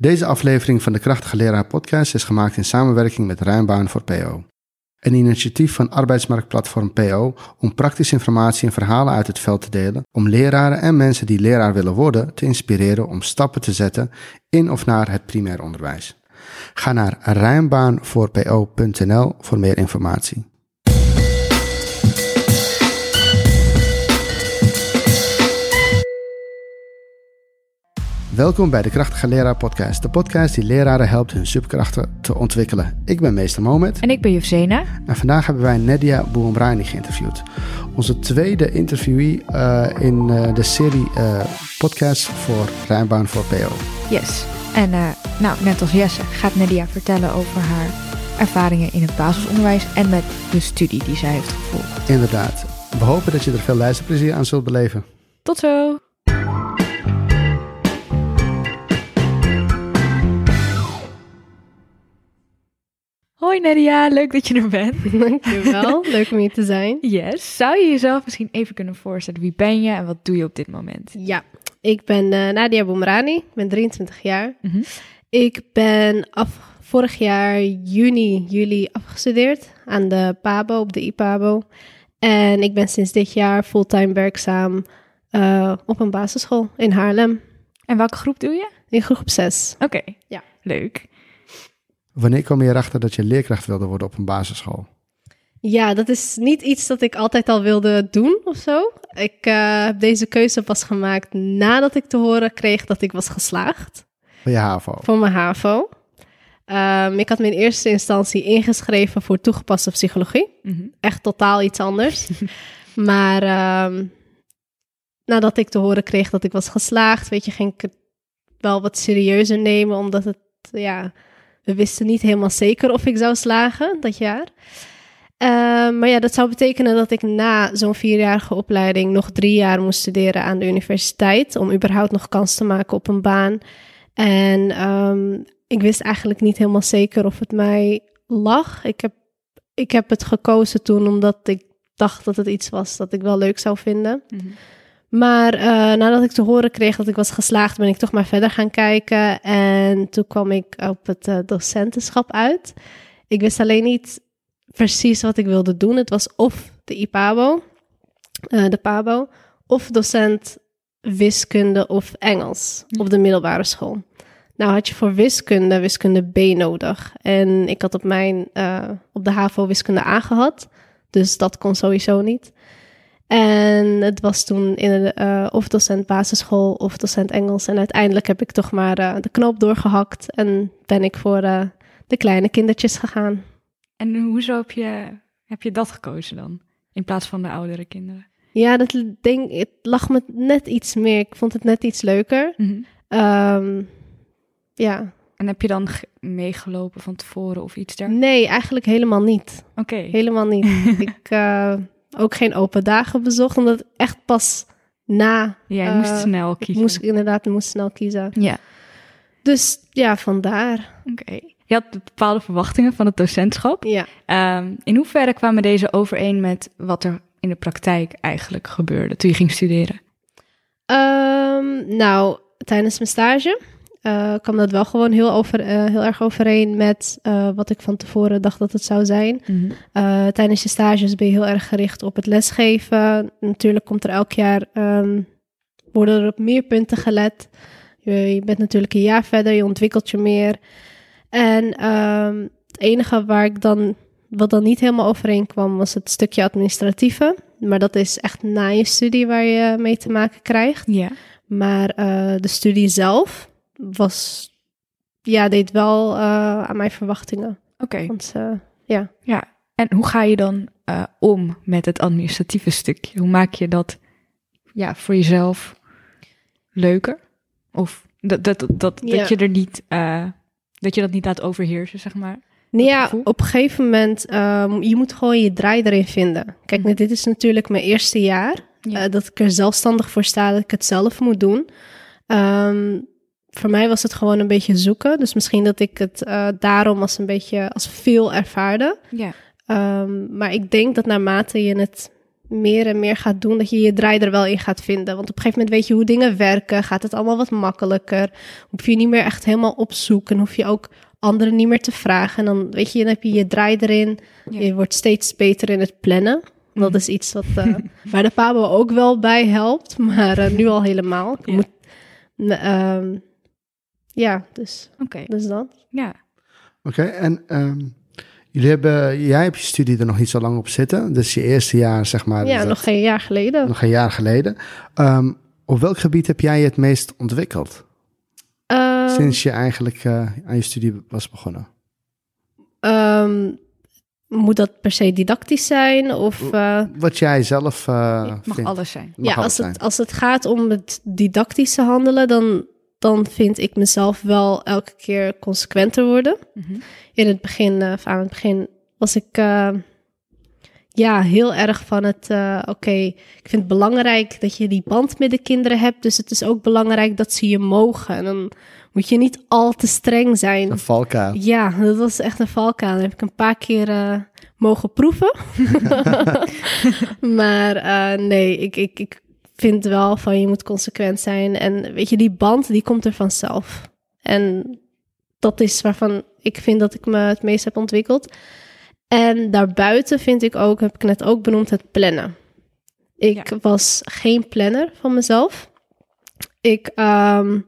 Deze aflevering van de Krachtige Leraar podcast is gemaakt in samenwerking met Rijnbaan voor PO. Een initiatief van arbeidsmarktplatform PO om praktische informatie en verhalen uit het veld te delen, om leraren en mensen die leraar willen worden te inspireren om stappen te zetten in of naar het primair onderwijs. Ga naar rijnbaanvoorpo.nl voor meer informatie. Welkom bij de Krachtige Leraar Podcast, de podcast die leraren helpt hun superkrachten te ontwikkelen. Ik ben meester Mohamed. En ik ben Jufzena. En vandaag hebben wij Nadia Bouambrani geïnterviewd. Onze tweede interviewee uh, in uh, de serie uh, podcast voor Rijnbaan voor PO. Yes. En nou, net als Jesse gaat Nadia vertellen over haar ervaringen in het basisonderwijs en met de studie die zij heeft gevolgd. Inderdaad. We hopen dat je er veel luisterplezier aan zult beleven. Tot zo! Hoi Nadia, leuk dat je er bent. Dankjewel, leuk om hier te zijn. Yes. Zou je jezelf misschien even kunnen voorstellen? Wie ben je en wat doe je op dit moment? Ja, ik ben uh, Nadia Boumrani, ik ben 23 jaar. Mm -hmm. Ik ben af, vorig jaar juni, juli afgestudeerd aan de PABO, op de IPABO. En ik ben sinds dit jaar fulltime werkzaam uh, op een basisschool in Haarlem. En welke groep doe je? In groep 6. Oké, okay. ja. leuk. Wanneer kwam je erachter dat je leerkracht wilde worden op een basisschool? Ja, dat is niet iets dat ik altijd al wilde doen of zo. Ik uh, heb deze keuze pas gemaakt nadat ik te horen kreeg dat ik was geslaagd. Voor je HAVO? Voor mijn HAVO. Um, ik had me in eerste instantie ingeschreven voor toegepaste psychologie. Mm -hmm. Echt totaal iets anders. maar um, nadat ik te horen kreeg dat ik was geslaagd, weet je, ging ik het wel wat serieuzer nemen, omdat het, ja, we wisten niet helemaal zeker of ik zou slagen dat jaar. Uh, maar ja, dat zou betekenen dat ik na zo'n vierjarige opleiding nog drie jaar moest studeren aan de universiteit. Om überhaupt nog kans te maken op een baan. En um, ik wist eigenlijk niet helemaal zeker of het mij lag. Ik heb, ik heb het gekozen toen omdat ik dacht dat het iets was dat ik wel leuk zou vinden. -hmm. Maar uh, nadat ik te horen kreeg dat ik was geslaagd, ben ik toch maar verder gaan kijken. En toen kwam ik op het uh, docentenschap uit. Ik wist alleen niet precies wat ik wilde doen. Het was of de IPABO, uh, de PABO, of docent wiskunde of Engels op de middelbare school. Nou had je voor wiskunde wiskunde B nodig. En ik had op mijn, op de HAVO wiskunde A gehad. Dus dat kon sowieso niet. En het was toen in de, uh, of docent basisschool of docent Engels. En uiteindelijk heb ik toch maar uh, de knoop doorgehakt en ben ik voor uh, de kleine kindertjes gegaan. En hoezo heb je, heb je dat gekozen dan, in plaats van de oudere kinderen? Ja, dat ding, het lag me net iets meer. Ik vond het net iets leuker. Mm -hmm. um, ja. En heb je dan meegelopen van tevoren of iets dergelijks? Nee, eigenlijk helemaal niet. Oké. Okay. Helemaal niet. ik ook geen open dagen bezocht, omdat echt pas na. Ja, je uh, moest snel kiezen. Moest, inderdaad, ik moest snel kiezen. Ja. Dus ja, vandaar. Oké. Okay. Je had bepaalde verwachtingen van het docentschap. Ja. Um, in hoeverre kwamen deze overeen met wat er in de praktijk eigenlijk gebeurde toen je ging studeren? Um, nou, tijdens mijn stage uh, kwam dat wel gewoon heel, over, uh, heel erg overeen met uh, wat ik van tevoren dacht dat het zou zijn. Mm -hmm. tijdens je stages ben je heel erg gericht op het lesgeven. Natuurlijk komt er elk jaar, um, worden er op meer punten gelet. Je, je, bent natuurlijk een jaar verder, je ontwikkelt je meer. En um, het enige waar ik dan, wat dan niet helemaal overeen kwam, was het stukje administratieve. Maar dat is echt na je studie waar je mee te maken krijgt. Ja. Maar de studie zelf, was, ja, deed wel uh, aan mijn verwachtingen. Oké. Okay. Want uh, ja. Ja, en hoe ga je dan uh, om met het administratieve stukje? Hoe maak je dat ja, voor jezelf leuker? Of dat, dat, dat, dat, ja. dat je er niet, dat je dat niet laat overheersen, zeg maar? Nee, ja, op een gegeven moment, um, je moet gewoon je draai erin vinden. Kijk, mm. dit is natuurlijk mijn eerste jaar. Ja. dat ik er zelfstandig voor sta, dat ik het zelf moet doen. Um, voor mij was het gewoon een beetje zoeken. Dus misschien dat ik het uh, daarom als een beetje als veel ervaarde. Ja. Um, maar ik denk dat naarmate je het meer en meer gaat doen, dat je je draai er wel in gaat vinden. Want op een gegeven moment weet je hoe dingen werken, gaat het allemaal wat makkelijker. Hoef je niet meer echt helemaal op zoek en hoef je ook anderen niet meer te vragen. En dan weet je, dan heb je je draai erin. Je wordt steeds beter in het plannen. Dat is iets wat, uh, waar de Pabo ook wel bij helpt, maar uh, nu al helemaal. Ja. Moet, uh, ja, dus, okay. dus dat. Ja. Oké, okay, en um, jullie hebben, jij hebt je studie er nog niet zo lang op zitten. Dus je eerste jaar, zeg maar. Ja, nog geen jaar geleden. Nog een jaar geleden. Um, op welk gebied heb jij je het meest ontwikkeld? Uh, Sinds je eigenlijk uh, aan je studie was begonnen? Um, moet dat per se didactisch zijn? Of, uh, Wat jij zelf uh, Het mag vindt. alles zijn. Mag ja, alles als zijn. het, als het gaat om het didactische handelen, dan, dan vind ik mezelf wel elke keer consequenter worden. Mhm. In het begin, uh, aan het begin was ik uh, ja, heel erg van het, uh, oké, ik vind het belangrijk dat je die band met de kinderen hebt. Dus het is ook belangrijk dat ze je mogen. En dan moet je niet al te streng zijn. Een valkuil. Ja, dat was echt een valkuil. Dat heb ik een paar keer uh, mogen proeven. maar uh, nee, ik, ik, ik vind wel van je moet consequent zijn. En weet je, die band die komt er vanzelf. En dat is waarvan ik vind dat ik me het meest heb ontwikkeld. En daarbuiten vind ik ook, heb ik net ook benoemd, het plannen. Ik ja. was geen planner van mezelf. Ik um,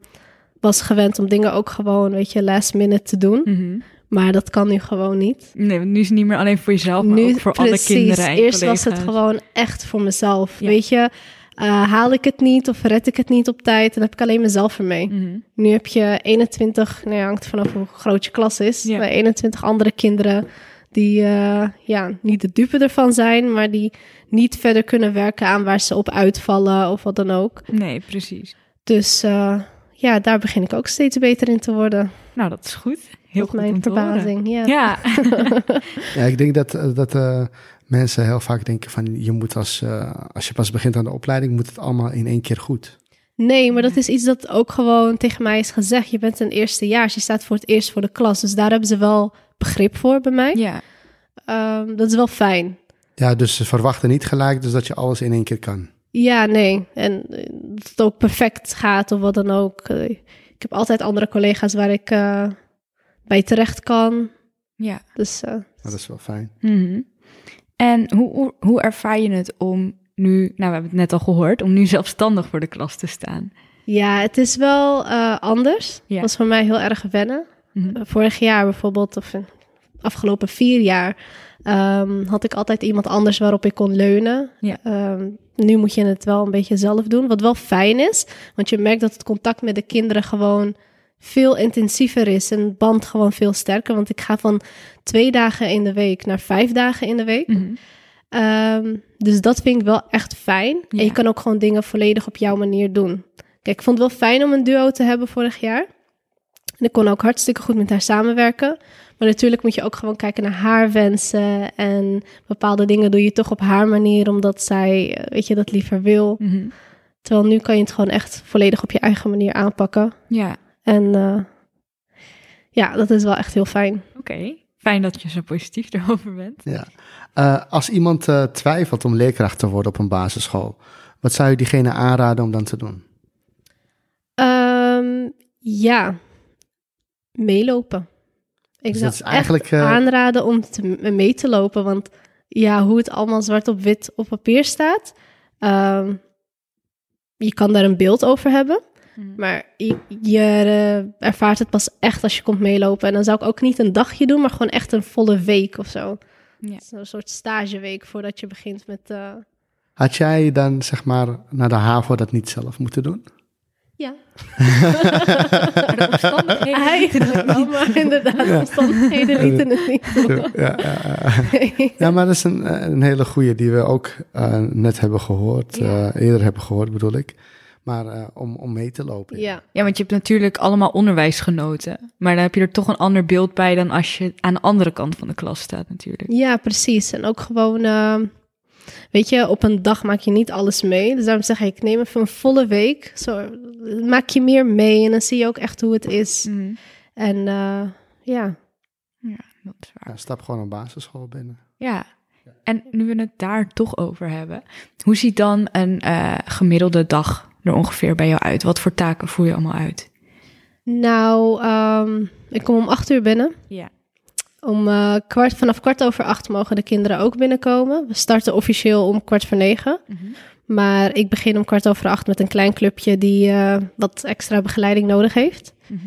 was gewend om dingen ook gewoon, weet je, last minute te doen. Mm -hmm. Maar dat kan nu gewoon niet. Nee, nu is het niet meer alleen voor jezelf, maar nu, ook voor precies, alle kinderen en Eerst collega's. was het gewoon echt voor mezelf. Ja. Weet je, uh, haal ik het niet of red ik het niet op tijd, dan heb ik alleen mezelf ermee. Mm -hmm. Nu heb je 21, nou ja, hangt vanaf hoe groot je klas is, maar 21 andere kinderen die uh, ja, niet de dupe ervan zijn, maar die niet verder kunnen werken aan waar ze op uitvallen of wat dan ook. Nee, precies. Dus uh, ja, daar begin ik ook steeds beter in te worden. Nou, dat is goed. Heel Tot goed mijn om te verbazing, ja. Ja. Ja, ik denk dat, dat uh, mensen heel vaak denken van je moet als, uh, als je pas begint aan de opleiding, moet het allemaal in één keer goed. Nee, maar dat is iets dat ook gewoon tegen mij is gezegd. Je bent een eerstejaars, je staat voor het eerst voor de klas. Dus daar hebben ze wel begrip voor bij mij. ja. Um, dat is wel fijn. Ja, dus ze verwachten niet gelijk dus dat je alles in één keer kan. Ja, nee. En dat het ook perfect gaat of wat dan ook. Uh, ik heb altijd andere collega's waar ik uh, bij terecht kan. Ja. Dus uh, dat is wel fijn. Mm -hmm. En hoe, hoe, ervaar je het om nu, nou we hebben het net al gehoord, om nu zelfstandig voor de klas te staan? Ja, het is wel uh, anders. Ja. Was voor mij heel erg wennen. Mm -hmm. Vorig jaar bijvoorbeeld, of afgelopen vier jaar, um, had ik altijd iemand anders waarop ik kon leunen. Ja. Um, nu moet je het wel een beetje zelf doen, wat wel fijn is. Want je merkt dat het contact met de kinderen gewoon veel intensiever is en band gewoon veel sterker. Want ik ga van twee dagen in de week naar vijf dagen in de week. Mm -hmm. um, dus dat vind ik wel echt fijn. Ja. En je kan ook gewoon dingen volledig op jouw manier doen. Kijk, ik vond het wel fijn om een duo te hebben vorig jaar. En ik kon ook hartstikke goed met haar samenwerken. Maar natuurlijk moet je ook gewoon kijken naar haar wensen. En bepaalde dingen doe je toch op haar manier, omdat zij, eh, weet je, dat liever wil. Mm -hmm. Terwijl nu kan je het gewoon echt volledig op je eigen manier aanpakken. Ja. En uh, ja, dat is wel echt heel fijn. Oké, okay. fijn dat je zo positief erover bent. Ja. Uh, als iemand uh, twijfelt om leerkracht te worden op een basisschool, wat zou je diegene aanraden om dan te doen? Um, ja, meelopen. Ik dus zou is eigenlijk, echt aanraden om te, mee te lopen, want ja, hoe het allemaal zwart op wit op papier staat, um, je kan daar een beeld over hebben, mm. maar je, je uh, ervaart het pas echt als je komt meelopen. En dan zou ik ook niet een dagje doen, maar gewoon echt een volle week of zo. Ja. Zo'n soort stageweek voordat je begint met... Uh... Had jij dan, zeg maar, naar de HAVO dat niet zelf moeten doen? Ja. de omstandigheden Eigenlijk wel, maar inderdaad, de omstandigheden lieten het niet. Ja, ja, ja. ja, maar dat is een, een hele goeie die we ook uh, net hebben gehoord. Ja. Uh, eerder hebben gehoord, bedoel ik. Maar uh, om, om mee te lopen. Ja. ja, want je hebt natuurlijk allemaal onderwijsgenoten. Maar dan heb je er toch een ander beeld bij dan als je aan de andere kant van de klas staat natuurlijk. Ja, precies. En ook gewoon... Uh, Weet je, op een dag maak je niet alles mee. Dus daarom zeg ik, ik neem even een volle week. Zo maak je meer mee en dan zie je ook echt hoe het is. Mm. En uh, ja. Ja, dat is waar. Ja, stap gewoon een basisschool binnen. Ja. En nu we het daar toch over hebben, hoe ziet dan een uh, gemiddelde dag er ongeveer bij jou uit? Wat voor taken voer je allemaal uit? Nou, um, ik kom om acht uur binnen. Ja. Om uh, kwart, vanaf kwart over acht mogen de kinderen ook binnenkomen. We starten officieel om kwart voor negen. Mhm. Maar ik begin om kwart over acht met een klein clubje die uh, wat extra begeleiding nodig heeft. Mhm.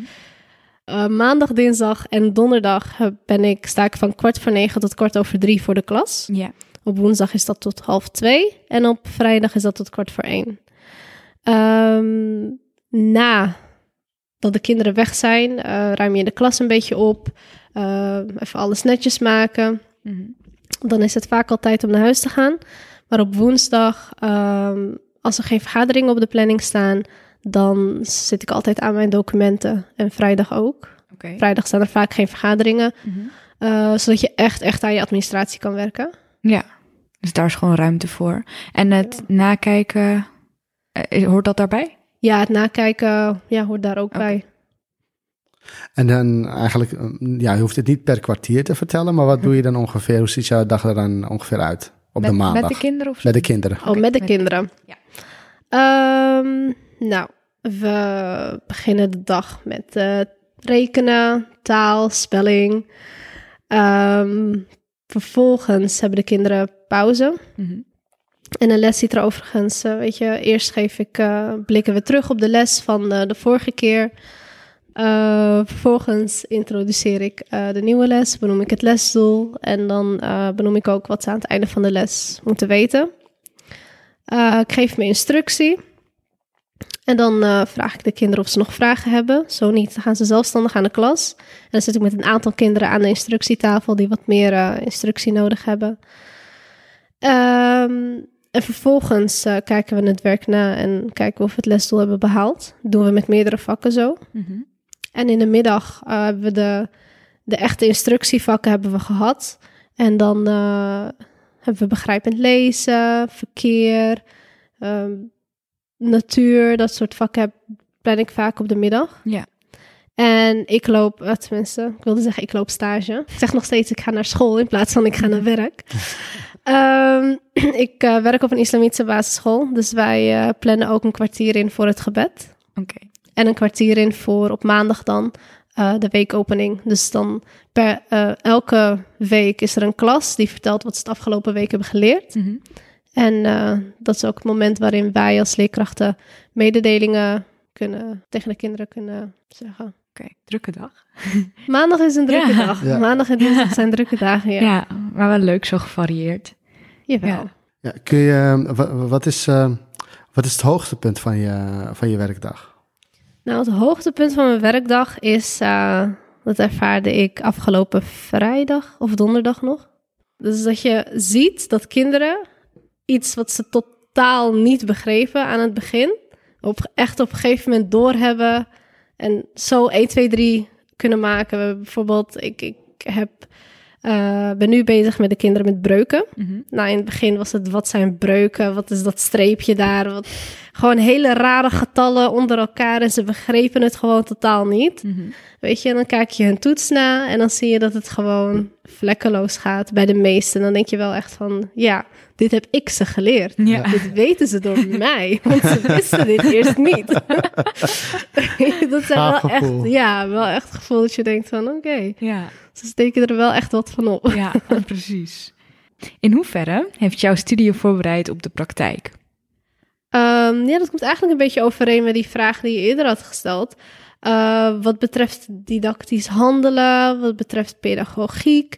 Uh, maandag, dinsdag en donderdag ben ik, sta ik van kwart voor negen tot kwart over drie voor de klas. Ja. Op woensdag is dat tot half twee en op vrijdag is dat tot kwart voor één. Um, na dat de kinderen weg zijn, uh, ruim je de klas een beetje op. Uh, even alles netjes maken. Mm -hmm. Dan is het vaak al tijd om naar huis te gaan. Maar op woensdag, um, als er geen vergaderingen op de planning staan, dan zit ik altijd aan mijn documenten. En vrijdag ook. Okay. Vrijdag staan er vaak geen vergaderingen. Mm -hmm. uh, zodat je echt, echt aan je administratie kan werken. Ja, dus daar is gewoon ruimte voor. En het ja. nakijken, hoort dat daarbij? Ja, het nakijken ja, hoort daar ook okay. bij. En dan eigenlijk, ja, je hoeft het niet per kwartier te vertellen, maar wat doe je dan ongeveer? Hoe ziet jouw dag er dan ongeveer uit op met, de maandag? Met de kinderen of zo? Met de kinderen. Oh, okay, met de met kinderen. Ja. Um, nou, we beginnen de dag met uh, rekenen, taal, spelling. Um, vervolgens hebben de kinderen pauze. Mm -hmm. En een les ziet er overigens, uh, weet je, eerst geef ik, uh, blikken we terug op de les van uh, de vorige keer. Vervolgens introduceer ik de nieuwe les, benoem ik het lesdoel en dan benoem ik ook wat ze aan het einde van de les moeten weten. ik geef mijn instructie en dan vraag ik de kinderen of ze nog vragen hebben. Zo niet, dan gaan ze zelfstandig aan de klas. En dan zit ik met een aantal kinderen aan de instructietafel die wat meer instructie nodig hebben. Um, en vervolgens kijken we het werk na en kijken of we het lesdoel hebben behaald. Dat doen we met meerdere vakken zo. Mm -hmm. En in de middag uh, hebben we de, de echte instructievakken hebben we gehad. En dan uh, hebben we begrijpend lezen, verkeer, um, natuur, dat soort vakken heb, plan ik vaak op de middag. Ja. En ik loop, tenminste, ik wilde zeggen ik loop stage. Ik zeg nog steeds ik ga naar school in plaats van ik ga naar werk. Um, ik werk op een islamitische basisschool, dus wij plannen ook een kwartier in voor het gebed. Oké. Okay. En een kwartier in voor op maandag dan uh, de weekopening. Dus dan per elke week is er een klas die vertelt wat ze het afgelopen week hebben geleerd. Mm -hmm. En dat is ook het moment waarin wij als leerkrachten mededelingen kunnen, tegen de kinderen kunnen zeggen. Oké, okay, drukke dag. Maandag is een drukke ja. dag. Ja. Maandag en dinsdag zijn drukke dagen, ja. Ja, maar wel leuk, zo gevarieerd. Jawel. Ja. Ja, kun je, wat, wat, is, uh, wat is het hoogtepunt van je, van je werkdag? Nou, het hoogtepunt van mijn werkdag is, uh, dat ervaarde ik afgelopen vrijdag of donderdag nog. Dus dat je ziet dat kinderen iets wat ze totaal niet begrepen aan het begin, op, echt op een gegeven moment doorhebben en zo 1, 2, 3 kunnen maken. Bijvoorbeeld, ik, ik heb, uh, ben nu bezig met de kinderen met breuken. Mm -hmm. Nou, in het begin was het, wat zijn breuken? Wat is dat streepje daar? Wat, gewoon hele rare getallen onder elkaar en ze begrepen het gewoon totaal niet. Mm -hmm. Weet je, en dan kijk je hun toets na en dan zie je dat het gewoon vlekkeloos gaat bij de meesten. Dan denk je wel echt van, ja, dit heb ik ze geleerd. Ja. Dit weten ze door mij, want ze wisten dit eerst niet. dat zijn wel echt, ja, wel echt het gevoel dat je denkt van, oké, okay, ja. ze steken er wel echt wat van op. Ja, precies. In hoeverre heeft jouw studie voorbereid op de praktijk? Um, ja, dat komt eigenlijk een beetje overeen met die vraag die je eerder had gesteld. Uh, wat betreft didactisch handelen, wat betreft pedagogiek.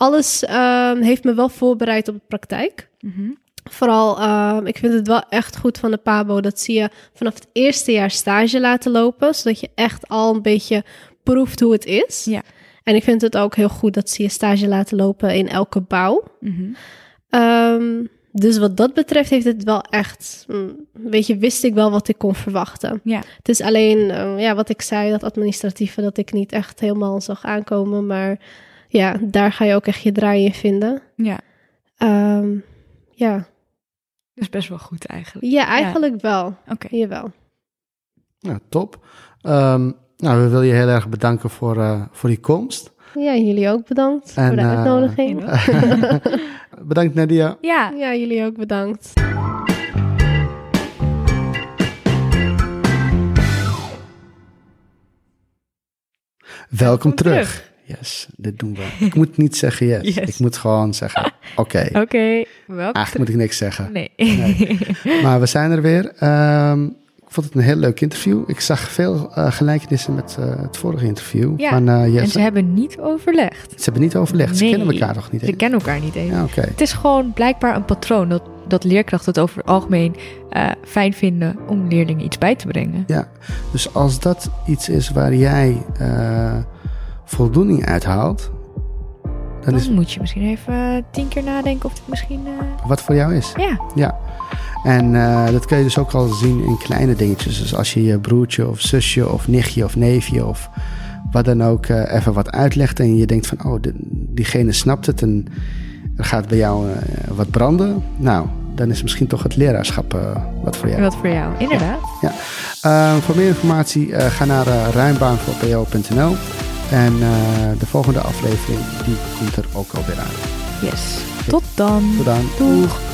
Alles uh, heeft me wel voorbereid op de praktijk. Mm -hmm. Vooral, uh, ik vind het wel echt goed van de PABO. Dat zie je vanaf het eerste jaar stage laten lopen. Zodat je echt al een beetje proeft hoe het is. Ja. En ik vind het ook heel goed dat ze je stage laten lopen in elke bouw. Mm -hmm. um, dus wat dat betreft heeft het wel echt, weet je, wist ik wel wat ik kon verwachten. Ja. Het is alleen, uh, ja, wat ik zei, dat administratieve, dat ik niet echt helemaal zag aankomen. Maar ja, daar ga je ook echt je draai in vinden. Ja. Um, ja. Dat is best wel goed eigenlijk. Ja, eigenlijk ja. wel. Oké. Okay. Jawel. Ja, top. Um, nou, we willen je heel erg bedanken voor, uh, voor die komst. Ja, jullie ook bedankt voor de uitnodiging. bedankt Nadia. Ja. ja, jullie ook bedankt. Welkom terug. Yes, dit doen we. Ik moet niet zeggen yes. Ik moet gewoon zeggen oké. Oké, okay, Eigenlijk moet ik niks zeggen. Nee. Maar we zijn er weer. Um, ik vond het een heel leuk interview. Ik zag veel uh, gelijkenissen met uh, het vorige interview. Ja, van, uh, en ze hebben niet overlegd. Ze hebben niet overlegd. Ze kennen elkaar nog niet Ze kennen elkaar niet eens. Ja, okay. Het is gewoon blijkbaar een patroon dat, dat leerkrachten het over het algemeen fijn vinden om leerlingen iets bij te brengen. Ja, dus als dat iets is waar jij voldoening uithaalt, dan, dan is... moet je misschien even tien keer nadenken of het misschien... Wat voor jou is. Ja. Ja. En uh, dat kun je dus ook al zien in kleine dingetjes. Dus als je je broertje of zusje of nichtje of neefje of wat dan ook uh, even wat uitlegt en je denkt van, oh, de, diegene snapt het en er gaat bij jou wat branden. Nou, dan is misschien toch het leraarschap wat voor jou. Wat voor jou, inderdaad. Ja. ja. voor meer informatie ga naar ruimbaanvoorpo.nl en de volgende aflevering die komt er ook alweer aan. Yes. Tot dan. Tot dan. Doeg.